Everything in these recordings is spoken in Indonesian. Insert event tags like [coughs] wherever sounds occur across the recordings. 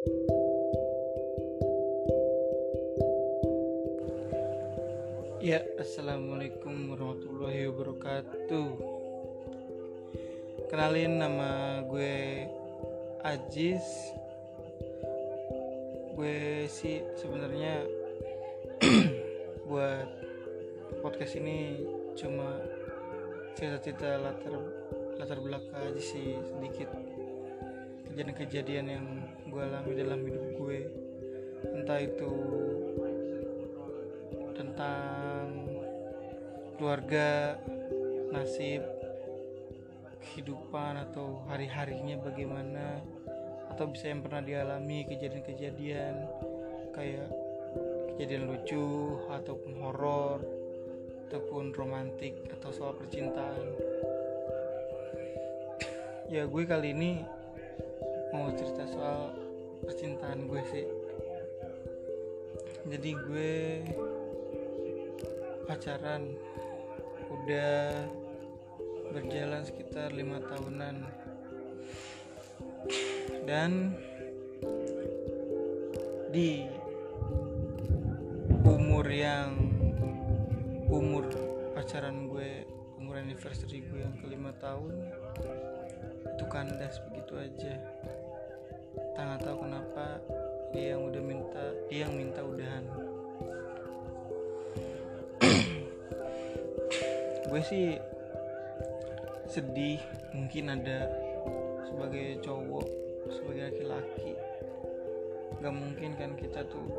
Ya, assalamualaikum warahmatullahi wabarakatuh. Kenalin nama gue Ajis. Gue sih sebenarnya [clears throat] buat podcast ini cuma cerita-cerita latar latar belakang aja sih sedikit kejadian-kejadian yang gue alami dalam hidup gue. Entah itu tentang keluarga nasib kehidupan atau hari-harinya bagaimana atau bisa yang pernah dialami kejadian-kejadian kayak kejadian lucu ataupun horor ataupun romantik atau soal percintaan. Ya gue kali ini mau cerita soal percintaan gue sih. Jadi gue pacaran udah berjalan sekitar lima tahunan. Dan di umur yang umur pacaran gue umur anniversary gue yang kelima tahun itu kandas begitu aja. Tak nggak tahu kenapa dia yang udah minta dia yang minta udahan. [coughs] Gue sih sedih mungkin ada sebagai cowok sebagai laki-laki. Gak mungkin kan kita tuh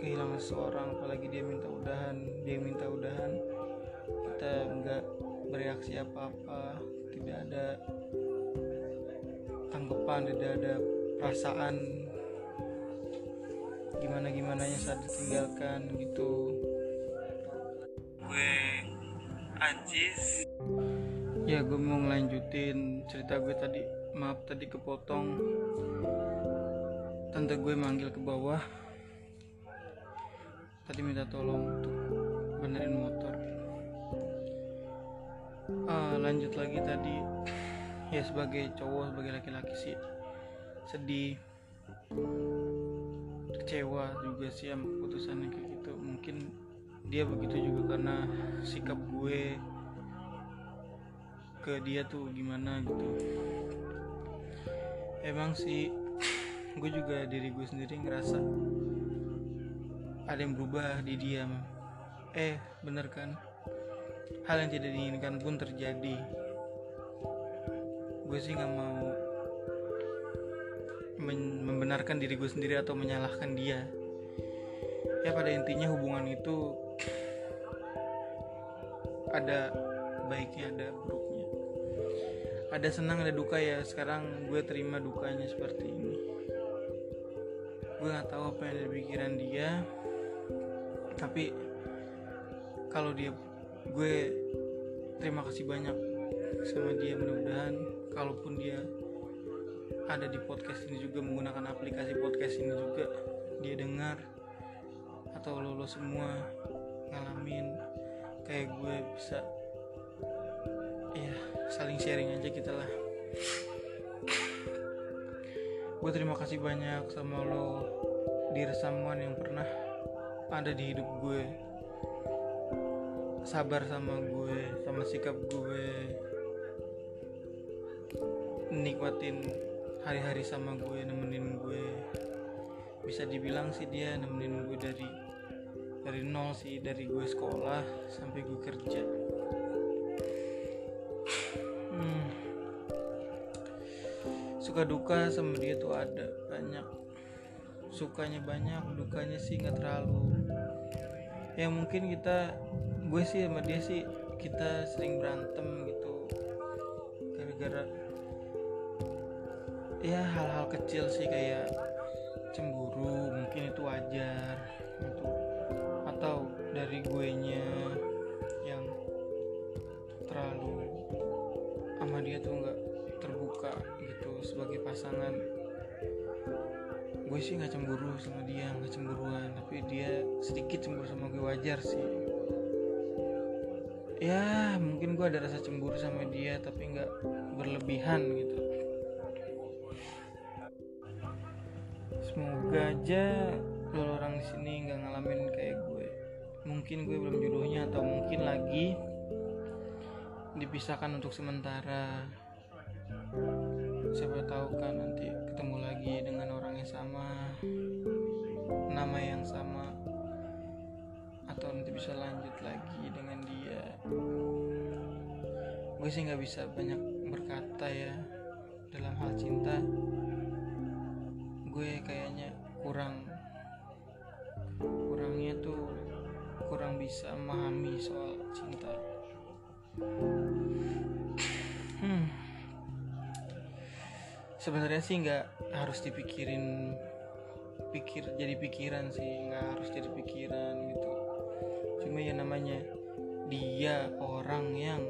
kehilangan seorang apalagi dia minta udahan dia minta udahan. Kita nggak bereaksi apa-apa tidak ada tanggapan tidak ada perasaan gimana gimananya saat ditinggalkan gitu. Gue Ajis ya gue mau ngelanjutin cerita gue tadi. Maaf tadi kepotong. Tante gue manggil ke bawah. Tadi minta tolong untuk benerin motor. Ah, lanjut lagi tadi ya sebagai cowok sebagai laki-laki sih sedih kecewa juga sih sama keputusannya kayak gitu. Mungkin dia begitu juga karena sikap gue ke dia tuh gimana gitu. Emang sih gue juga diri gue sendiri ngerasa ada yang berubah di dia eh bener kan? Hal yang tidak diinginkan pun terjadi gue sih nggak mau membenarkan diri gue sendiri atau menyalahkan dia. Ya pada intinya hubungan itu ada baiknya ada buruknya. Ada senang ada duka ya. Sekarang gue terima dukanya seperti ini. Gue nggak tahu apa yang ada di pikiran dia. Tapi kalau dia gue terima kasih banyak sama dia mudah-mudahan kalaupun dia ada di podcast ini juga menggunakan aplikasi podcast ini juga dia dengar atau lo, lo semua ngalamin kayak gue bisa ya saling sharing aja kita lah. Gue terima kasih banyak sama lo di resamuan yang pernah ada di hidup gue. Sabar sama gue sama sikap gue nikmatin hari-hari sama gue nemenin gue. Bisa dibilang sih dia nemenin gue dari dari nol sih dari gue sekolah sampai gue kerja. Hmm. suka duka sama dia tuh ada banyak. Sukanya banyak dukanya sih nggak terlalu. Ya mungkin kita gue sih sama dia sih kita sering berantem gitu. Gara-gara ya hal-hal kecil sih kayak cemburu mungkin itu wajar itu atau dari gue nya yang terlalu sama dia tuh nggak terbuka gitu sebagai pasangan. Gue sih nggak cemburu sama dia nggak cemburuan tapi dia sedikit cemburu sama gue wajar sih. Ya mungkin gue ada rasa cemburu sama dia tapi nggak berlebihan gitu semoga aja lo orang di sini nggak ngalamin kayak gue. Mungkin gue belum jodohnya atau mungkin lagi dipisahkan untuk sementara. Siapa tahu kan nanti ketemu lagi dengan orang yang sama nama yang sama atau nanti bisa lanjut lagi dengan dia. Gue sih nggak bisa banyak berkata ya dalam hal cinta gue kayaknya kurang kurangnya tuh kurang bisa memahami soal cinta hmm. sebenarnya sih nggak harus dipikirin pikir jadi pikiran sih nggak harus jadi pikiran gitu cuma ya namanya dia orang yang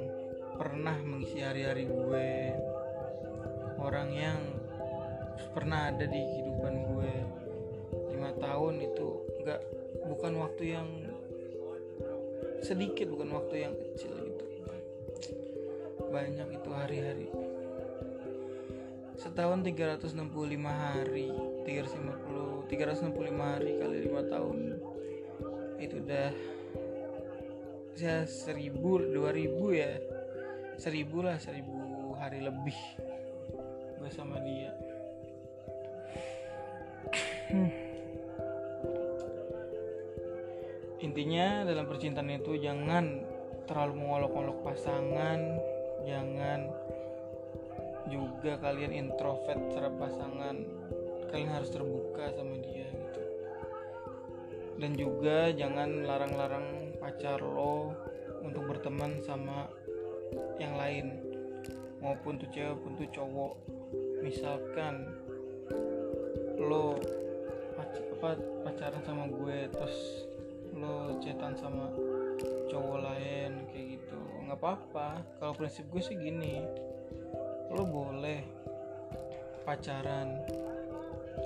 pernah mengisi hari-hari gue orang yang pernah ada di kehidupan gue lima tahun itu nggak bukan waktu yang sedikit bukan waktu yang kecil gitu. Banyak itu hari-hari. Setahun 365 hari 350 365 hari kali 5 tahun. Itu udah ya seribu dua ribu ya. Seribu lah seribu hari lebih. Gue sama dia hmm. intinya dalam percintaan itu jangan terlalu mengolok-olok pasangan jangan juga kalian introvert terhadap pasangan. Kalian harus terbuka sama dia gitu. Dan juga jangan larang-larang pacar lo untuk berteman sama yang lain. Maupun tuh cewek maupun tuh cowok. Misalkan lo apa pacaran sama gue terus lo cetan sama cowok lain kayak gitu. Nggak apa-apa. Kalau prinsip gue sih gini lo boleh pacaran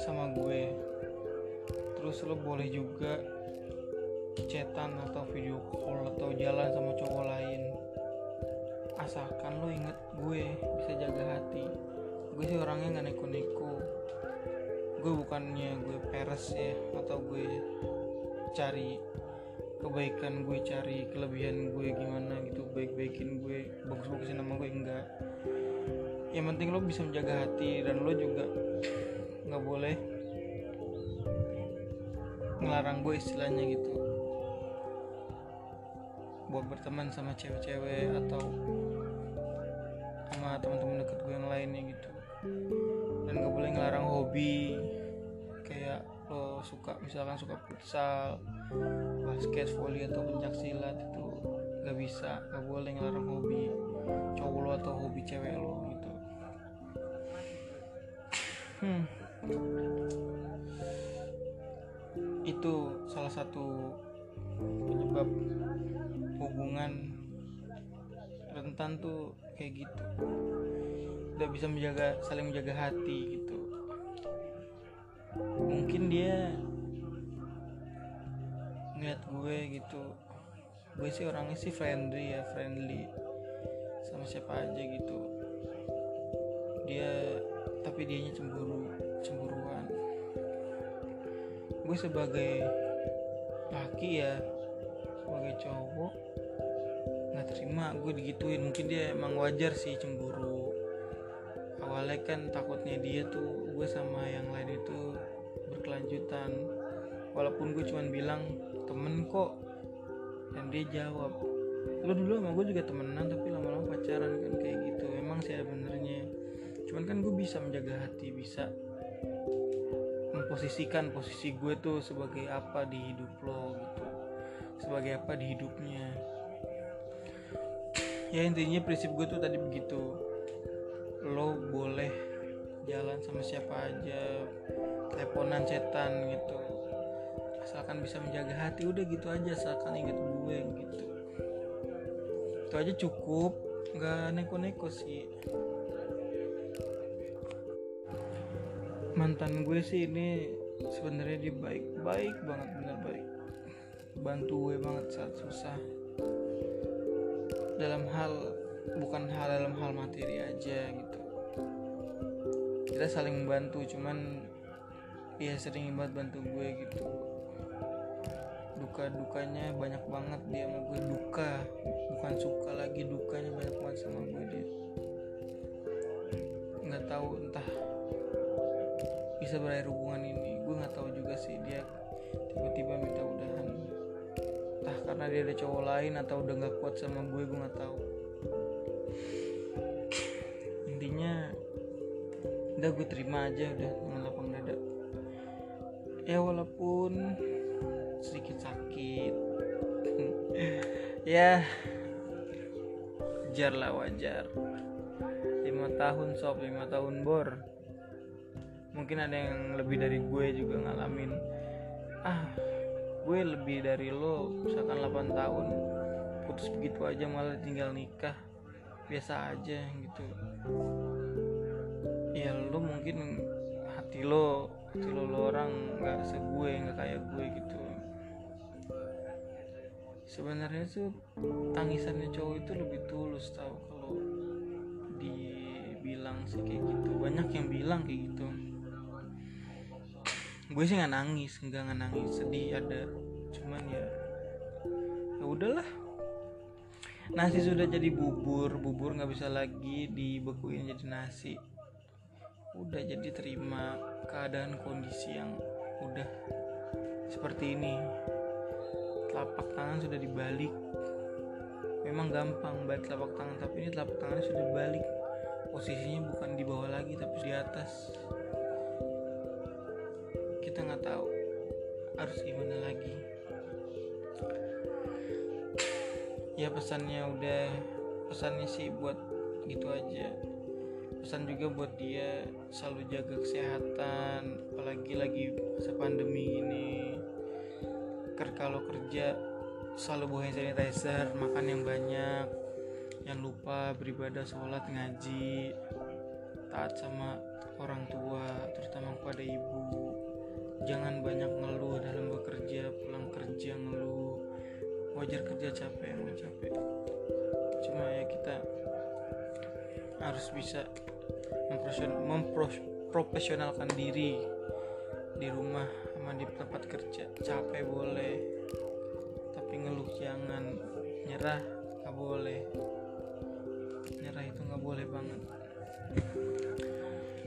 sama gue. Terus lo boleh juga chatan atau video call atau jalan sama cowok lain. Asalkan lo inget gue bisa jaga hati. Gue sih orangnya nggak neko-neko gue bukannya gue peres ya atau gue cari kebaikan gue cari kelebihan gue gimana gitu baik-baikin gue bagus-bagusin nama gue enggak. Yang penting lo bisa menjaga hati dan lo juga nggak boleh ngelarang gue istilahnya gitu. Buat berteman sama cewek-cewek atau sama teman-teman deket gue yang lainnya gitu dan gak boleh ngelarang hobi. Kayak lo suka misalkan suka futsal basket volley atau pencak silat itu gak bisa gak boleh ngelarang hobi cowok lo atau hobi cewek lo gitu. Hmm. itu salah satu penyebab hubungan rentan tuh kayak gitu udah bisa menjaga saling menjaga hati gitu. Mungkin dia ngeliat gue gitu. Gue sih orangnya sih friendly ya friendly sama siapa aja gitu. Dia tapi dianya cemburu cemburuan. Gue sebagai laki ya sebagai cowok nggak terima gue digituin. Mungkin dia emang wajar sih cemburu awalnya kan takutnya dia tuh gue sama yang lain itu berkelanjutan. Walaupun gue cuman bilang temen kok. Dan dia jawab lo dulu sama gue juga temenan tapi lama-lama pacaran kan kayak gitu. Emang sih benernya. Cuman kan gue bisa menjaga hati bisa memposisikan posisi gue tuh sebagai apa di hidup lo gitu. Sebagai apa di hidupnya. Ya intinya prinsip gue tuh tadi begitu lo boleh jalan sama siapa aja teleponan cetan gitu. Asalkan bisa menjaga hati udah gitu aja asalkan inget gue gitu. Itu aja cukup nggak neko-neko sih. Mantan gue sih ini sebenarnya dia baik baik banget bener baik. Bantu gue banget saat susah. Dalam hal bukan hal dalam hal materi aja gitu. Kita saling membantu cuman dia sering banget bantu gue gitu. Duka dukanya banyak banget dia sama gue duka. Bukan suka lagi dukanya banyak banget sama gue dia. Nggak tahu entah bisa berakhir hubungan ini. Gue nggak tahu juga sih dia tiba-tiba minta udahan. Entah karena dia ada cowok lain atau udah nggak kuat sama gue gue nggak tahu intinya udah gue terima aja udah dengan lapang dada. Ya walaupun sedikit sakit. [laughs] Ya wajar lah wajar. Lima tahun sob lima tahun bor. Mungkin ada yang lebih dari gue juga ngalamin. Ah gue lebih dari lo. Misalkan 8 tahun putus begitu aja malah tinggal nikah. Biasa aja gitu ya lo mungkin hati lo hati lo, lo orang nggak segue nggak kayak gue gitu. Sebenarnya tuh tangisannya cowok itu lebih tulus tau kalau dibilang sih kayak gitu. Banyak yang bilang kayak gitu. Gue sih nggak nangis nggak nggak nangis. Sedih ada cuman ya ya udahlah. Nasi sudah jadi bubur bubur nggak bisa lagi dibekuin jadi nasi udah jadi terima keadaan kondisi yang udah seperti ini. Telapak tangan sudah dibalik. Memang gampang balik telapak tangan tapi ini telapak tangannya sudah balik posisinya bukan di bawah lagi tapi di atas. Kita nggak tahu harus gimana lagi. Ya pesannya udah pesannya sih buat gitu aja pesan juga buat dia selalu jaga kesehatan apalagi lagi masa pandemi ini ker kalau kerja selalu bawa hand sanitizer makan yang banyak. Jangan lupa beribadah sholat ngaji taat sama orang tua terutama kepada ibu. Jangan banyak ngeluh dalam bekerja pulang kerja ngeluh. Wajar kerja capek emang capek. Cuma ya kita harus bisa memprofesionalkan diri di rumah sama di tempat kerja. Capek boleh tapi ngeluh jangan. Nyerah nggak boleh. Nyerah itu nggak boleh banget.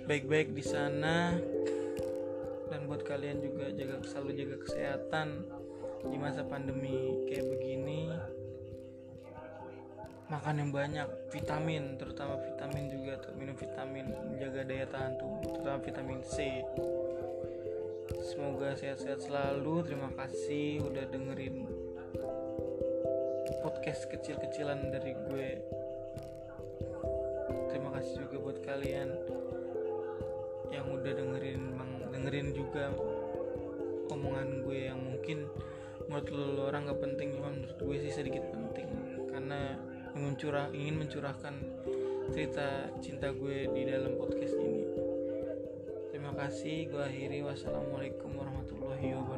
Baik-baik di sana. Dan buat kalian juga jaga selalu jaga kesehatan di masa pandemi kayak begini makan yang banyak vitamin terutama vitamin juga tuh minum vitamin menjaga daya tahan tubuh terutama vitamin C. Semoga sehat-sehat selalu terima kasih udah dengerin podcast kecil-kecilan dari gue. Terima kasih juga buat kalian yang udah dengerin bang dengerin juga omongan gue yang mungkin menurut lo orang gak penting cuma menurut gue sih sedikit penting. Karena ingin mencurahkan cerita cinta gue di dalam podcast ini. Terima kasih gue akhiri. Wassalamualaikum warahmatullahi wabarakatuh